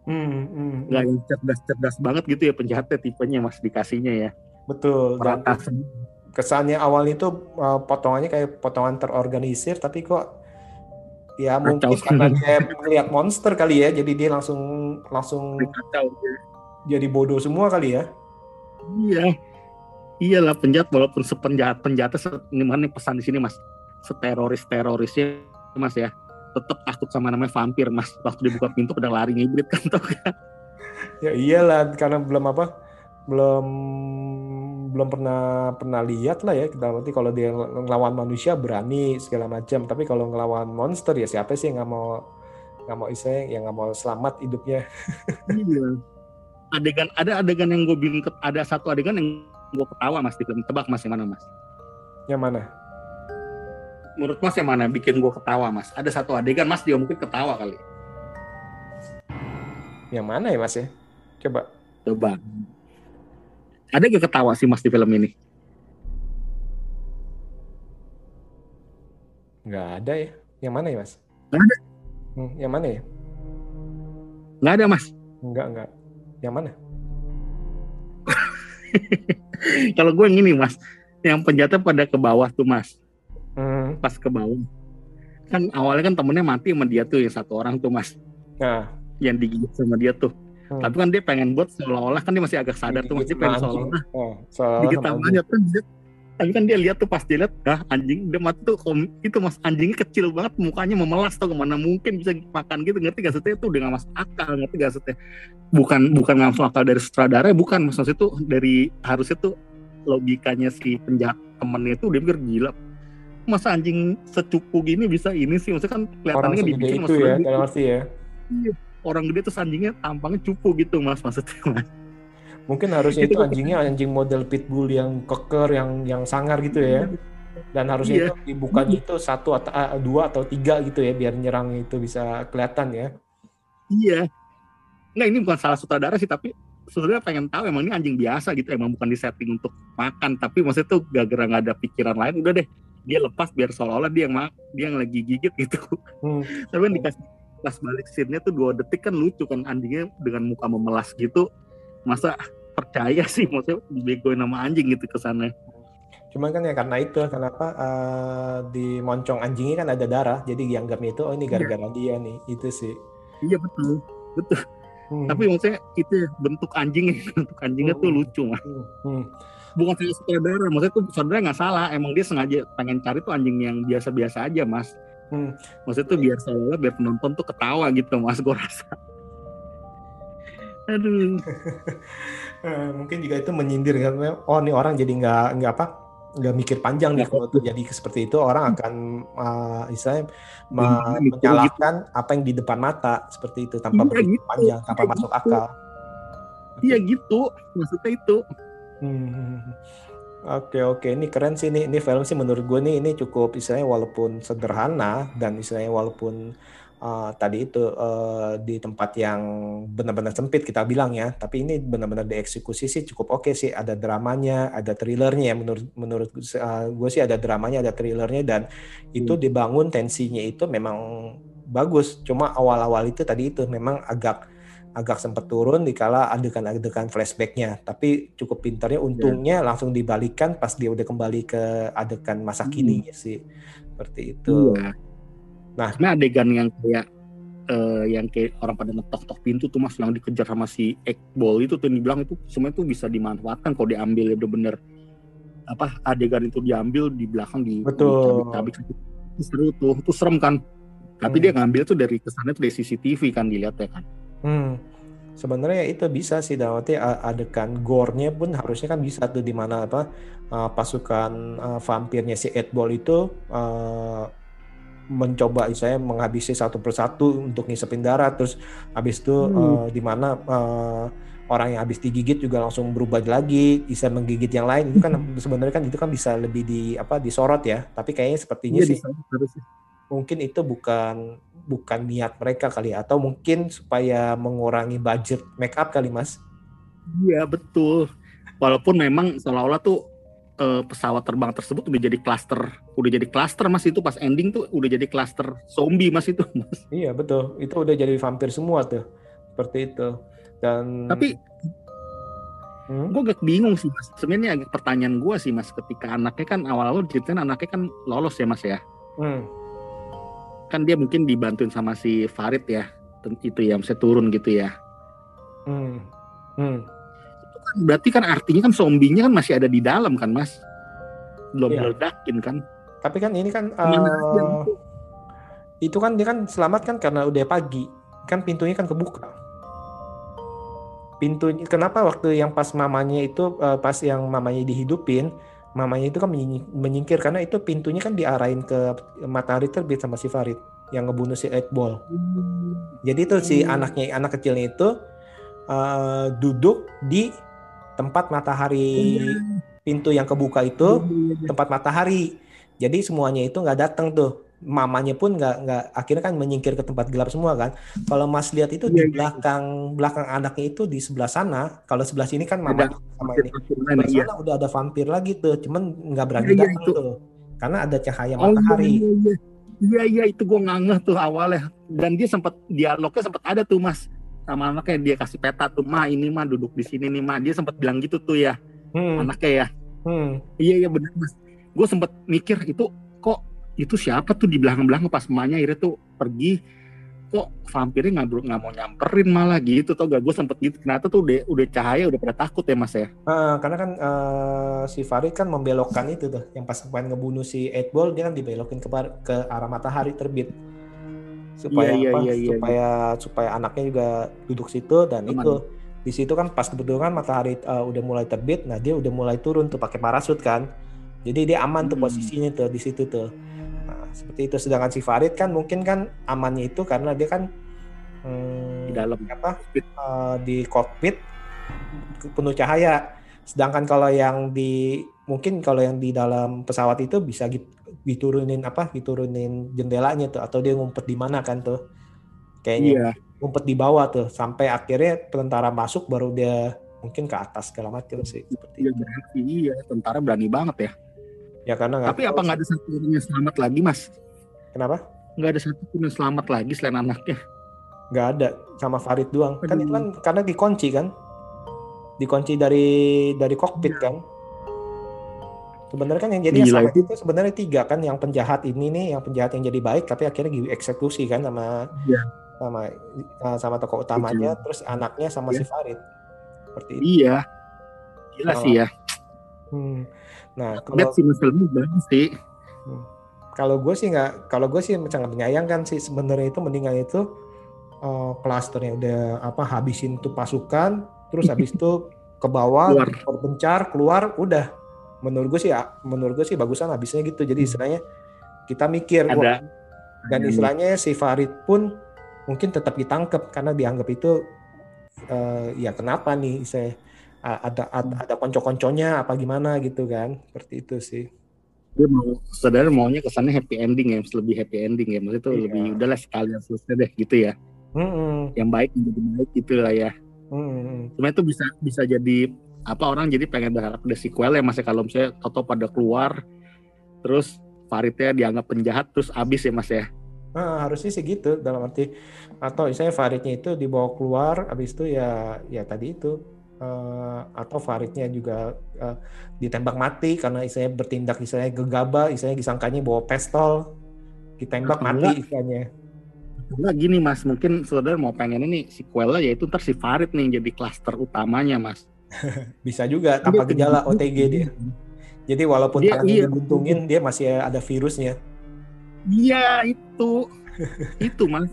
Hmm, hmm, nggak yang cerdas-cerdas banget gitu ya penjahatnya tipenya mas dikasihnya ya Betul. Dan rata semua. kesannya awal itu uh, potongannya kayak potongan terorganisir, tapi kok ya mungkin Kacau. karena dia melihat monster kali ya, jadi dia langsung langsung kacau jadi bodoh semua kali ya. iya iyalah penjahat walaupun sepenjahat penjahatnya se ini pesan di sini mas seteroris terorisnya mas ya. Tetap takut sama namanya vampir mas. Waktu dibuka pintu pada lari ngibrit kan tau kan Ya iyalah, karena belum apa, belum belum pernah pernah lihat lah ya. Kita nanti kalau dia ngelawan manusia berani segala macam, tapi kalau ngelawan monster ya siapa sih yang nggak mau nggak mau istilahnya yang nggak mau selamat hidupnya. iya. Adegan ada adegan yang gue ke- ada satu adegan yang gue ketawa mas di film. Tebak mas yang mana mas? Yang mana? Menurut mas yang mana bikin gue ketawa mas ada satu adegan mas dia mungkin ketawa kali Yang mana ya mas ya? Coba. coba ada gak ketawa sih mas di film ini Nggak ada ya. Yang mana ya mas? Nggak ada. Hmm, yang mana ya? nggak ada mas Enggak enggak. Yang mana? kalau gue yang ini mas yang penjatnya pada ke bawah tuh mas Pas ke bawah. Kan awalnya kan temennya mati sama dia tuh yang satu orang tuh mas. Nah, yang digigit sama dia tuh. Hmm. tapi kan dia pengen buat seolah-olah kan dia masih agak sadar tuh masih pengen seolah-olah. Oh, seolah-olah digigit sama anjing. dia tuh tapi kan dia lihat tuh pas dia lihat ah anjing dia mati tuh kom, itu mas anjingnya kecil banget mukanya memelas tuh ke mana mungkin bisa makan gitu. Ngerti gak sih itu udah gak masuk akal ngerti gak sih bukan bukan masuk akal dari sutradara bukan. Maksudnya tuh dari harusnya tuh logikanya si penjahat temennya itu dia pikir gila masa anjing secupu gini bisa ini sih maksudnya kan kelihatannya dibikin itu maksudnya ya, gitu. dalam arti ya. Iya. orang gede terus anjingnya tampangnya cupu gitu mas maksudnya mas Mungkin harusnya Itu itu anjingnya anjing model pitbull yang keker, yang yang sangar gitu ya. Dan harusnya Iya. itu dibukanya itu satu atau dua atau tiga gitu ya, biar nyerang itu bisa kelihatan ya. iya nggak ini bukan salah sutradara sih tapi sebenarnya pengen tahu emang ini anjing biasa gitu emang bukan di setting untuk makan tapi maksudnya tuh gak gara nggak ada pikiran lain udah deh dia lepas biar seolah-olah dia yang dia yang lagi gigit gitu Hmm. tapi kan dikasih pas balik scene-nya tuh dua detik kan lucu kan anjingnya dengan muka memelas gitu masa percaya sih maksudnya dibegoin sama anjing gitu kesannya Cuman kan ya karena itu, kenapa eh, di moncong anjingnya kan ada darah, jadi dianggapnya itu oh ini gara-gara dia nih, itu sih. iya betul betul Hmm. tapi maksudnya itu bentuk anjingnya bentuk anjingnya tuh Hmm. lucu mas Hmm. Hmm. Bukan salah sutradara maksudnya tuh sutradara nggak salah. Emang dia sengaja pengen cari tuh anjing yang biasa-biasa aja mas. Hmm. maksudnya tuh biar seolah biar penonton tuh ketawa gitu mas gue rasa. Aduh. Eh, mungkin juga itu menyindir kan, oh nih orang jadi nggak nggak apa nggak mikir panjang nih Nggak kalau terjadi seperti itu. Orang akan uh, istilahnya me- mikir gitu. menyalahkan apa yang di depan mata seperti itu tanpa Iya, berpikir gitu. panjang tanpa Iya, masuk gitu. akal. iya gitu. Maksudnya itu Hmm. Oke oke. Ini keren sih ini ini film sih menurut gue nih ini cukup istilahnya walaupun sederhana dan istilahnya walaupun uh, tadi itu uh, di tempat yang benar-benar sempit kita bilang ya tapi ini benar-benar dieksekusi sih cukup oke sih. Ada dramanya ada thrillernya ya. Menurut menurut uh, gue sih ada dramanya ada thrillernya dan itu dibangun tensinya itu memang bagus. Cuma awal-awal itu tadi itu memang agak agak sempat turun dikala adegan-adegan flashbacknya tapi cukup pintarnya untungnya langsung dibalikan pas dia udah kembali ke adegan masa Hmm. kini sih seperti itu Iya. Nah. Karena adegan yang kayak eh, yang kayak orang pada ngetok-tok pintu tuh mas yang dikejar sama si Ekbol itu tuh yang dibilang itu semua itu bisa dimanfaatkan kalau diambil ya bener-bener apa adegan itu diambil di belakang di Betul. dicabik-cabik. itu seru tuh itu serem kan tapi Hmm. dia ngambil tuh dari kesannya tuh dari CCTV kan dilihat ya kan Hmm. Sebenarnya itu bisa sih a- adegan gore-nya pun harusnya kan bisa tuh di mana apa uh, pasukan uh, vampirnya si Ed Ball itu uh, mencoba saya menghabisi satu persatu untuk ngisepin darah terus habis itu Hmm. uh, di mana uh, orang yang habis digigit juga langsung berubah lagi bisa menggigit yang lain itu kan sebenarnya kan itu kan bisa lebih di apa disorot ya tapi kayaknya sepertinya Iya, sih bisa. Mungkin itu bukan bukan niat mereka kali ya. atau mungkin supaya mengurangi budget make up kali mas Iya betul. Walaupun memang seolah-olah tuh eh, pesawat terbang tersebut udah jadi klaster, udah jadi klaster mas itu pas ending tuh udah jadi klaster zombie mas itu mas. iya betul itu udah jadi vampir semua tuh seperti itu dan Tapi Hmm? gue agak bingung sih mas. Sebenarnya agak pertanyaan gue sih mas, ketika anaknya kan awal-awal ceritanya anaknya kan lolos ya mas ya. Hmm. Kan dia mungkin dibantuin sama si Farid ya, itu ya, misalnya turun gitu ya. Hmm. Hmm. Kan Berarti kan artinya kan zombinya kan masih ada di dalam kan mas, belum Iya. meledakin kan? tapi kan ini kan Ke mana aja? itu kan dia kan selamat kan karena udah pagi kan pintunya kan kebuka pintu kenapa waktu yang pas mamanya itu eh, pas yang mamanya dihidupin mamanya itu kan menyi- menyingkir karena itu pintunya kan diarahin ke matahari terbit sama si Farid yang ngebunuh si Ekbol jadi itu si Hmm. anaknya anak kecilnya itu eh, duduk di tempat matahari pintu yang kebuka itu tempat matahari. Jadi semuanya itu nggak datang tuh. Mamanya pun nggak nggak akhirnya kan menyingkir ke tempat gelap semua kan. Kalau Mas lihat itu Iya, di iya. belakang belakang anaknya itu di sebelah sana. Kalau sebelah sini kan mamanya sama ini. Sebelah Iya. sana udah ada vampir lagi tuh. Cuman nggak berani Iya, iya, datang itu. tuh. Karena ada cahaya Oh, matahari. Iya, iya, iya, iya, itu gue ngangeh tuh awalnya. Dan dia sempat dialognya sempat ada tuh mas sama anaknya dia kasih peta tuh ma ini mah duduk di sini nih ma dia sempat bilang gitu tuh ya Hmm, anaknya ya hmm. iya iya benar mas gue sempat mikir itu itu siapa tuh di belakang belakang pas emaknya akhirnya tuh pergi kok vampirnya nggak nggak mau nyamperin malah? Gitu tau gak gue sempet gitu ternyata tuh udah udah cahaya udah pada takut ya mas ya? Ah, karena kan eh, si Farid kan membelokkan itu tuh, yang pas pengen ngebunuh si Eight Ball dia kan dibelokin ke, ke arah matahari terbit. Supaya Iya, iya, apa? iya, iya, supaya supaya anaknya juga duduk situ dan Aman. itu di situ kan pas kebetulan matahari uh, udah mulai terbit nah dia udah mulai turun tuh pakai parasut kan. Jadi dia aman tuh Hmm. posisinya tuh di situ tuh seperti itu. Sedangkan si Farid kan mungkin kan amannya itu karena dia kan hmm, di dalam. apa uh, di kokpit penuh cahaya. Sedangkan kalau yang di mungkin kalau yang di dalam pesawat itu bisa gitu diturunin apa diturunin jendelanya tuh. Atau dia ngumpet di mana kan tuh. Kayaknya iya. ngumpet di bawah tuh. Sampai akhirnya tentara masuk baru dia mungkin ke atas segala macam sih seperti iya itu. iya tentara berani banget ya ya karena nggak tapi apa nggak ada satu orang yang selamat lagi mas? Kenapa? Nggak ada satu pun yang selamat lagi selain anaknya. Nggak ada sama Farid doang. Kan itu Aduh. kan karena dikunci kan? Dikunci dari dari kokpit kan? Sebenarnya kan yang jadi yang Gila selamat itu sebenarnya tiga kan? Yang penjahat ini nih yang penjahat yang jadi baik tapi akhirnya dieksekusi kan? Sama Iya. sama uh, sama tokoh utamanya terus anaknya sama Iya. si Farid. Seperti itu. Iya. Gila Oh. sih ya. Hmm. Nah kalau filmnya bagus sih. Kalau gue sih nggak kalau gue sih sangat menyayangkan sih sebenarnya itu mendingan itu eh, klasternya udah apa habisin tuh pasukan terus habis itu ke bawah Keluar. berpencar keluar udah. Menurut gue sih ya, menurut gue sih bagusan habisnya gitu. Jadi istilahnya kita mikir wah, ada. dan Hmm. istilahnya si Farid pun mungkin tetap ditangkap karena dianggap itu eh, ya kenapa nih saya ada ada, ada konco-konconya apa gimana gitu kan. Seperti itu sih. Dia mau saudara maunya kesannya happy ending ya lebih happy ending ya. Maksudnya tuh Iya. lebih udahlah sekalian selesai deh gitu ya. Hmm, yang baik menjadi baik gitu lah ya. Hmm, hmm. cuma itu bisa bisa jadi apa orang jadi pengen berharap ada sequel ya. Mas ya kalau misalnya Toto pada keluar terus Faridnya dianggap penjahat terus abis ya mas ya? Nah, harusnya sih gitu. Dalam arti atau misalnya Faridnya itu dibawa keluar habis itu ya ya tadi itu eh, atau Faridnya juga eh, ditembak mati karena istilahnya bertindak istilahnya gegabah istilahnya disangkanya bawa pistol ditembak Atau mati enggak, istilahnya. Enggak gini mas. Mungkin saudara mau pengen ini sequelnya yaitu ntar si Farid nih jadi klaster utamanya mas. Bisa juga tanpa gejala OTG dia. Jadi walaupun Dia- tangannya iya. dibuntungin dia masih ada virusnya. Iya itu. Itu mas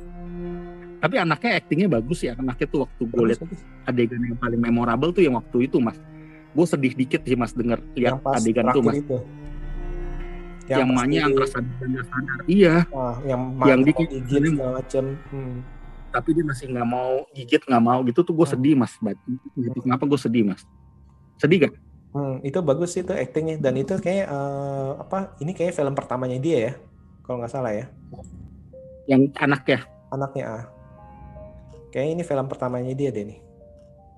tapi anaknya aktingnya bagus ya anaknya tuh waktu gue lihat adegan yang paling memorable tuh yang waktu itu mas. Gue sedih dikit sih mas denger lihat yang adegan tuh mas. itu. Yang, mainnya di- antara sadar sadar. Iya. Ah, yang yang yang dikit- gigit segala macam hmm. tapi dia masih nggak mau gigit nggak mau gitu tuh gue Hmm. sedih mas. Gitu kenapa gue sedih mas? Sedih gak? Hmm, itu bagus sih itu actingnya. Dan itu kayak eh, apa ini kayak film pertamanya dia ya kalau nggak salah ya. Yang anaknya? Anaknya ah kayaknya ini film pertamanya dia deh nih.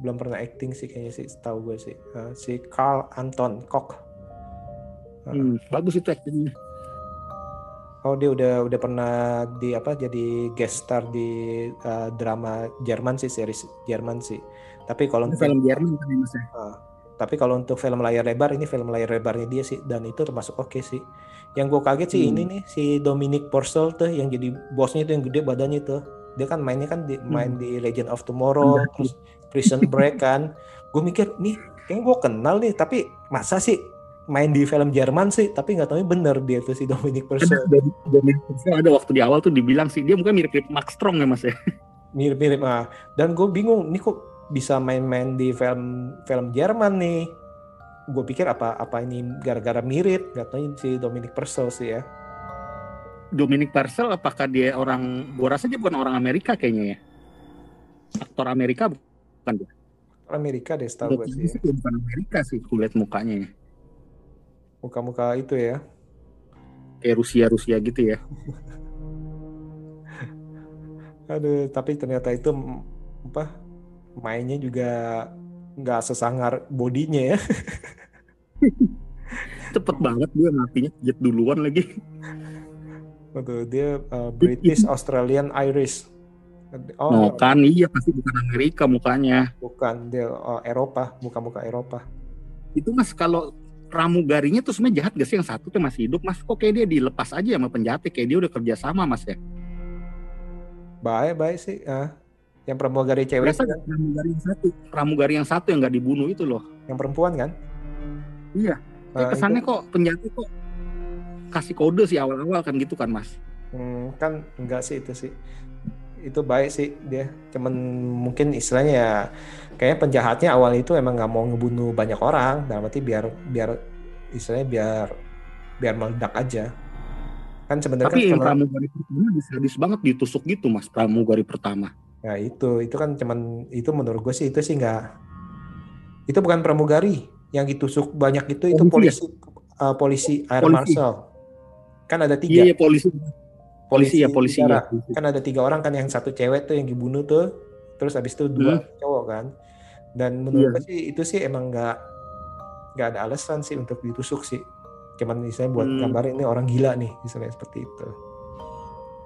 Belum pernah acting sih kayaknya sih tahu gue sih. Eh, si Carl Anton Koch. Hmm, bagus itu aktingnya oh dia udah udah pernah di apa jadi guest star di eh, drama Jerman sih series Jerman sih. Tapi kalau untuk film Jerman kan Ah, tapi kalau untuk film layar lebar ini film layar lebarnya dia sih dan itu termasuk oke sih. Yang gue kaget sih Hmm. ini nih si Dominic Purcell tuh yang jadi bosnya itu yang gede badannya tuh. Dia kan mainnya kan di, main di Legend of Tomorrow, Pendaki. terus Prison Break kan. Gue mikir nih kayaknya gue kenal nih tapi masa sih main di film Jerman sih? Tapi nggak tahu bener dia tuh si Dominic Purcell ada waktu di awal tuh dibilang sih dia mungkin mirip-mirip Max Strong ya mas ya? Mirip-mirip ah. Dan gue bingung nih kok bisa main-main di film film Jerman nih? Gue pikir apa apa ini gara-gara mirip? Nggak tahu si Dominic Purcell sih ya Dominic Purcell apakah dia orang gua rasa dia bukan orang Amerika kayaknya ya? Aktor Amerika bukan dia? Amerika deh setahu gue sih Dia bukan Amerika sih kulihat mukanya. Ya muka-muka itu ya. Kayak Rusia Rusia gitu ya. Aduh tapi ternyata itu apa mainnya juga nggak sesangar bodinya ya. Cepet banget dia matinya jet duluan lagi Betul, dia uh, British Australian Irish. Oh oh kan iya pasti bukan Amerika mukanya. Bukan dia uh, Eropa muka-muka Eropa. Itu mas kalau pramugarinya tuh sebenarnya jahat gak sih? Yang satu tuh masih hidup mas. Kok kayak dia dilepas aja sama penjahatnya kayak dia udah kerja sama mas ya? Baik baik sih ah. Yang pramugari cewek kan, pramugari yang satu pramugari yang satu yang nggak dibunuh itu loh. Yang perempuan kan? Iya. Nah, kesannya itu- kok penjahatnya kok kasih kode sih awal-awal kan gitu kan mas. Hmm, kan enggak sih itu sih. itu baik sih dia. Cuman mungkin istilahnya ya kayak penjahatnya awal itu emang nggak mau ngebunuh banyak orang. Dalam arti biar biar istilahnya biar biar meledak aja. Kan sebenarnya Tapi yang kan kalau- pramugari pertama sadis banget ditusuk gitu mas pramugari pertama. ya itu. Itu kan cuman itu menurut gue sih itu sih nggak itu bukan pramugari yang ditusuk banyak itu. Itu Polisi polisi eh, polisi air Polisi. marshal kan ada tiga Iya iya polisi. Polisi ya polisi ya. udara. kan ada tiga orang kan yang satu cewek tuh yang dibunuh tuh terus habis itu dua cowok kan dan menurut Iya. gue sih itu sih emang nggak nggak ada alasan sih untuk ditusuk sih cuman misalnya buat Hmm. gambarin ini orang gila nih misalnya seperti itu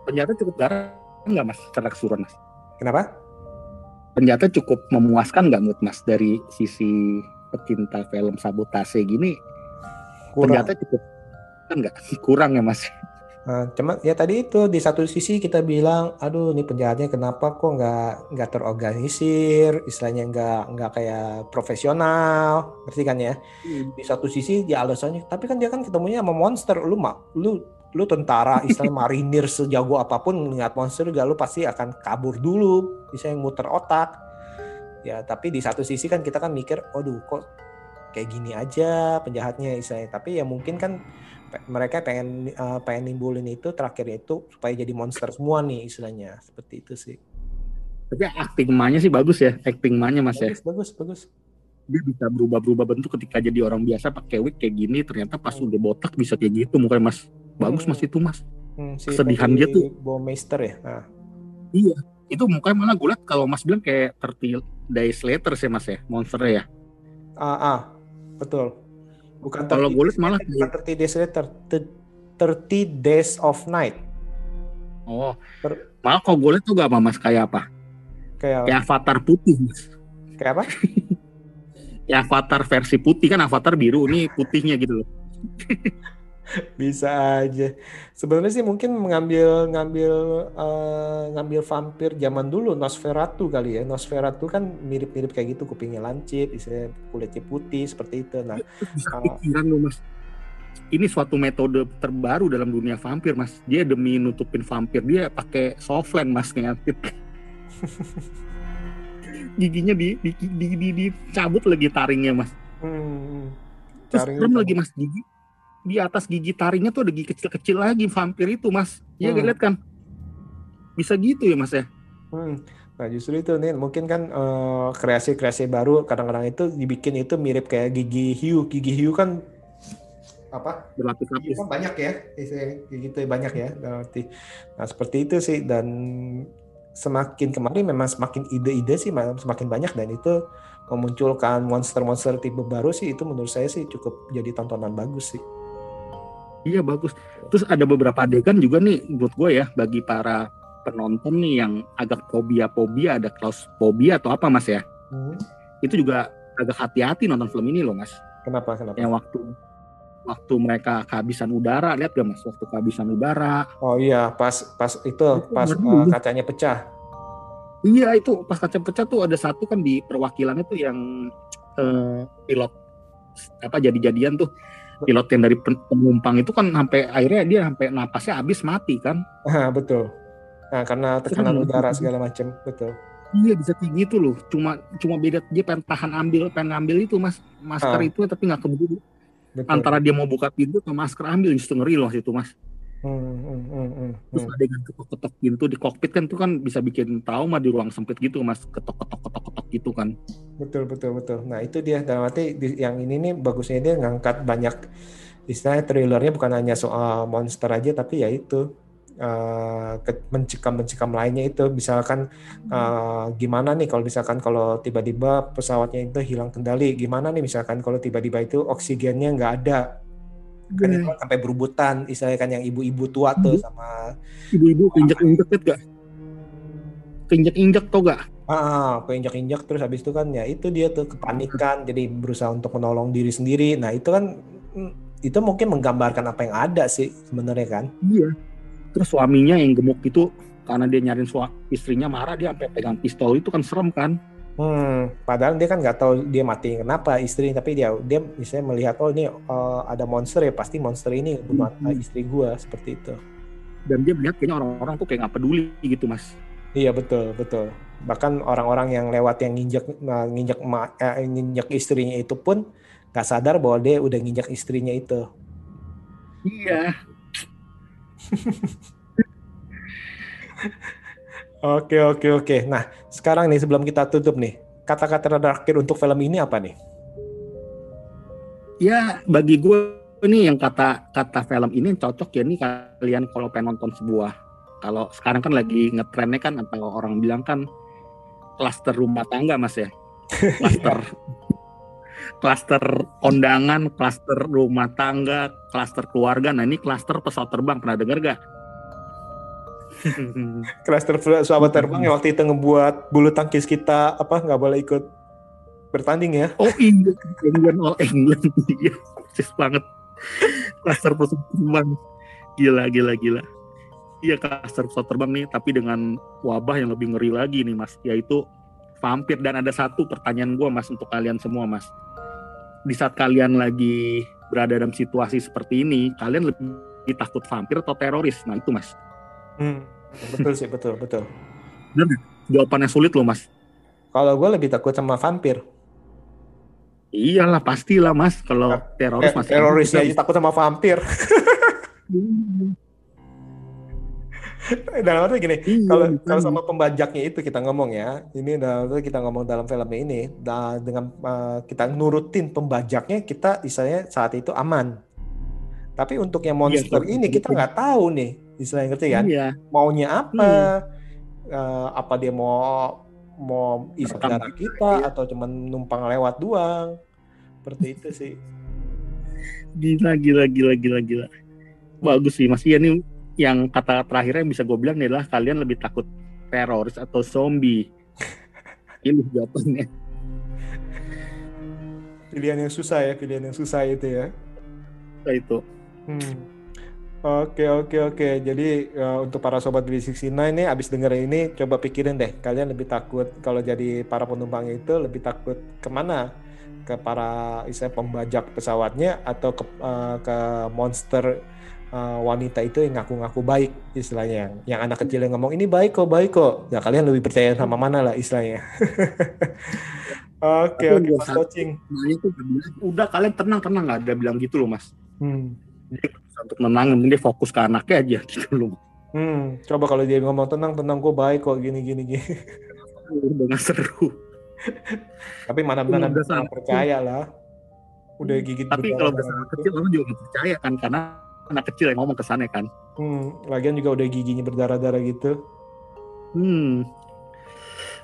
Penjata cukup garang nggak mas secara keseluruhan mas? kenapa Penjata cukup memuaskan nggak menurut mas dari sisi pecinta film sabotase gini? kurang Penjata cukup nggak kurang ya mas? Nah, cuma ya tadi itu di satu sisi kita bilang, aduh ini penjahatnya kenapa kok nggak nggak terorganisir, istilahnya nggak nggak kayak profesional, ngerti kan ya? Di satu sisi dia alasannya, tapi kan dia kan ketemunya sama monster, lu mak, lu lu tentara, istilahnya marinir sejago apa pun ngeliat monster juga lu pasti akan kabur dulu, bisa yang muter otak. Ya tapi di satu sisi kan kita kan mikir, aduh kok kayak gini aja penjahatnya istilahnya, tapi ya mungkin kan mereka pengen eh, pengen nimbulin itu terakhir itu supaya jadi monster semua nih istilahnya seperti itu sih Tapi acting emaknya sih bagus ya, acting emaknya mas ya. bagus bagus bagus Dia bisa berubah-berubah bentuk ketika jadi orang biasa pakai wig kayak gini, ternyata pas udah botak bisa kayak gitu mukanya mas. Bagus Hmm. mas itu mas. Hmm, si Kesedihan dia tuh. Baumeister ya nah, Itu mukanya malah gue liat kalau mas bilang kayak 30 days later sih mas ya, monsternya ya. ah, ah betul bukan Kalau 30 gue malah bukan 30 days later Th- 30 days of night Oh, Per- malah kalau gue liat tuh gak apa mas kayak apa? kayak Kayak avatar putih mas. kayak apa Ya avatar versi putih kan avatar biru ini putihnya gitu loh. bisa aja sebenarnya sih mungkin mengambil ngambil eh, ngambil vampir zaman dulu Nosferatu kali ya Nosferatu kan mirip-mirip kayak gitu kupingnya lancip isinya kulitnya putih seperti itu nah Bisa Ah. pikiran loh mas. Ini suatu metode terbaru dalam dunia vampir mas. Dia demi nutupin vampir dia pakai softland mas ngeliatin. Giginya di, di, di, di, dicabut lagi taringnya mas. hmm, Terus Taringnya serem dicabut. lagi mas gigi di atas gigi taringnya tuh ada gigi kecil-kecil lagi vampir itu mas. Iya Hmm. lihat kan? Bisa gitu ya mas ya? Hmm. Nah justru itu nih mungkin kan eh, kreasi-kreasi baru kadang-kadang itu dibikin itu mirip kayak gigi hiu. Gigi hiu kan apa? Berlapis-lapis. kan banyak ya, gitu banyak ya. dalam arti. Nah seperti itu sih dan semakin kemarin memang semakin ide-ide sih semakin banyak dan itu memunculkan monster-monster tipe baru sih itu menurut saya sih cukup jadi tontonan bagus sih. Iya bagus. Terus ada beberapa adegan juga nih menurut gue ya bagi para penonton nih yang agak fobia-fobia, ada klausfobia atau apa mas ya? Hmm. Itu juga agak hati-hati nonton film ini loh mas. Kenapa? Kenapa? Yang waktu waktu mereka kehabisan udara, lihat gak mas? Waktu kehabisan udara. Oh iya pas pas itu pas ngeri. eh, kacanya pecah. Iya itu pas kaca pecah tuh ada satu kan di perwakilannya tuh yang eh, pilot apa jadi-jadian tuh pilot yang dari pen- penumpang itu kan sampai akhirnya dia sampai napasnya habis mati kan. Ah, betul. Nah, karena tekanan Serem. udara segala macam, betul. Iya bisa kayak gitu loh. Cuma cuma beda dia pengen tahan ambil, pengen ngambil itu mas masker Ah. itu tapi nggak keburu. Antara dia mau buka pintu atau masker ambil justru ngeri loh itu mas. Hmm, hmm, hmm, hmm, Terus hmm. adegan ketok-ketok pintu di kokpit kan itu kan bisa bikin trauma di ruang sempit gitu mas. Ketok-ketok ketok-ketok gitu kan. betul, betul, betul. Nah, itu dia dalam arti di- yang ini nih bagusnya dia ngangkat banyak istilahnya trailernya bukan hanya soal monster aja tapi ya itu eh, ke- mencekam-mencekam lainnya itu misalkan eh, gimana nih kalau misalkan kalau tiba-tiba pesawatnya itu hilang kendali gimana nih misalkan kalau tiba-tiba itu oksigennya nggak ada kan itu kan sampai berebutan istilahnya kan yang ibu-ibu tua tuh sama Ibu-ibu keinjak-injak liat gak? Keinjak-injak tau gak? ah keinjak-injak terus habis itu kan ya itu dia tuh kepanikan jadi berusaha untuk menolong diri sendiri nah itu kan mm, itu mungkin menggambarkan apa yang ada sih sebenarnya kan Iya. Terus suaminya yang gemuk itu karena dia nyariin sua- istrinya marah dia sampai pegang pistol itu kan serem kan? Hmm padahal dia kan nggak tahu dia mati kenapa istri tapi dia dia misalnya melihat oh ini eh, ada monster ya pasti monster ini bunuh Hmm. istri gua seperti itu Dan dia melihat kayaknya orang-orang tuh kayak nggak peduli gitu mas. Iya betul betul. Bahkan orang-orang yang lewat yang nginjek eh, nginjek ma- eh, nginjek istrinya itu pun nggak sadar bahwa dia udah nginjek istrinya itu. Iya. Oke oke oke. Nah sekarang nih sebelum kita tutup nih kata-kata terakhir untuk film ini apa nih? Ya bagi gue ini yang kata kata film ini cocok ya nih kalian kalau pengen nonton sebuah kalau sekarang kan lagi ngetrennya kan atau orang bilang kan klaster rumah tangga mas ya klaster klaster kondangan klaster rumah tangga klaster keluarga nah ini klaster pesawat terbang pernah dengar gak? Cluster sahabat terbang yang waktu itu ngebuat bulu tangkis kita apa nggak boleh ikut bertanding ya? Oh iya, England All England iya, persis banget. Klaster pesawat terbang, gila gila gila. Iya klaster pesawat terbang nih, tapi dengan wabah yang lebih ngeri lagi nih mas, yaitu vampir. Dan ada satu pertanyaan gue mas untuk kalian semua mas. Di saat kalian lagi berada dalam situasi seperti ini, kalian lebih takut vampir atau teroris? Nah itu mas. Hmm, betul sih betul betul. Jawabannya sulit loh mas. Kalau gue lebih takut sama vampir. Iyalah pastilah mas. Kalau teroris Eh, masih terorisnya aja takut sama vampir. dalam arti gini, Iya, kalau makanya. kalau sama pembajaknya itu kita ngomong ya, ini dalam arti kita ngomong dalam film ini, dengan uh, kita nurutin pembajaknya, kita istilahnya saat itu aman. Tapi untuk yang monster Iya, ini kita nggak tahu nih, istilahnya ngerti kan? Iya. Maunya apa? Uh, apa dia mau mau isi darah kita atau cuma numpang lewat doang? Seperti itu sih. Gila, gila, gila, gila, gila. Bagus sih, Mas. Iya nih yang kata terakhirnya yang bisa gue bilang adalah kalian lebih takut teroris atau zombie. Ini jawabannya. Pilihan yang susah ya, pilihan yang susah itu ya. Nah, itu. Hmm. Oke oke oke. Jadi uh, untuk para sobat B69 nih abis denger ini coba pikirin deh kalian lebih takut kalau jadi para penumpang itu lebih takut ke mana? Ke para istilah pembajak pesawatnya atau ke, uh, ke monster uh, wanita itu yang ngaku-ngaku baik istilahnya yang, yang anak kecil yang ngomong ini baik kok baik kok. Ya kalian lebih percaya sama mana lah istilahnya. Oke oke Mas Coaching. Udah kalian tenang tenang nggak ada bilang gitu loh mas. Hmm. Untuk menenangin, dia fokus ke anaknya aja gitu loh. Hmm, coba kalau dia ngomong tenang tenang gue baik kok gini gini gini. Nggak seru. Tapi mana mana percaya lah. Udah gigit Tapi kalau besar gitu. kecil orang juga nggak percaya kan karena anak kecil yang ngomong ke sana kan. Hmm, lagian juga udah giginya berdarah-darah gitu. Hmm.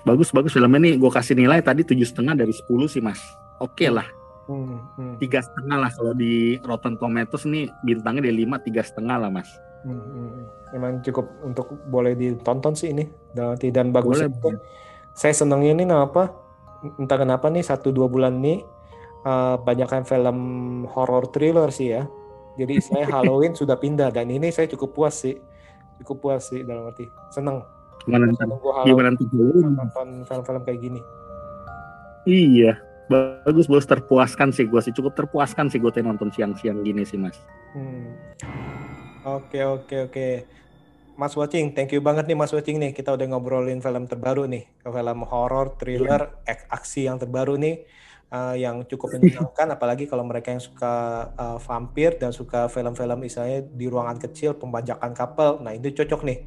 Bagus bagus filmnya nih gue kasih nilai tadi tujuh setengah dari 10 sih mas. Oke lah Hmm, hmm, tiga setengah lah kalau di Rotten Tomatoes nih bintangnya dari lima tiga setengah lah mas. hmm, hmm. Emang cukup untuk boleh ditonton sih ini. Dan dan bagus. Boleh, itu. Saya senengnya ini kenapa? Entah kenapa nih satu dua bulan nih eh, banyak kan film horror thriller sih ya. Jadi saya Halloween sudah pindah dan ini saya cukup puas sih. Cukup puas sih dalam arti seneng. Gimana Gimana nanti? nonton film-film kayak gini. Iya, bagus bagus terpuaskan sih gue sih cukup terpuaskan sih gue nonton siang-siang gini sih mas. Hmm. Oke oke oke. Mas Watching, thank you banget nih Mas Watching nih. Kita udah ngobrolin film terbaru nih, film horror, thriller, ak- aksi yang terbaru nih, eh, yang cukup menyenangkan. apalagi kalau mereka yang suka eh, vampir dan suka film-film misalnya di ruangan kecil, pembajakan couple. Nah ini cocok nih.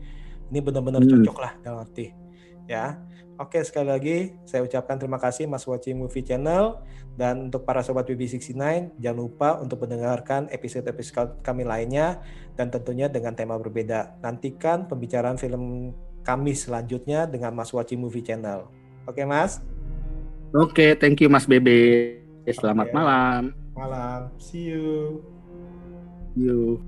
Ini benar-benar Hmm. cocok lah dalam arti. Ya. Oke sekali lagi saya ucapkan terima kasih Mas Watching Movie Channel dan untuk para sobat BB69 jangan lupa untuk mendengarkan episode-episode kami lainnya dan tentunya dengan tema berbeda. Nantikan pembicaraan film kami selanjutnya dengan Mas Watching Movie Channel. Oke Mas, Oke, thank you mas Bebe. Selamat Oke. malam. malam. See you. You.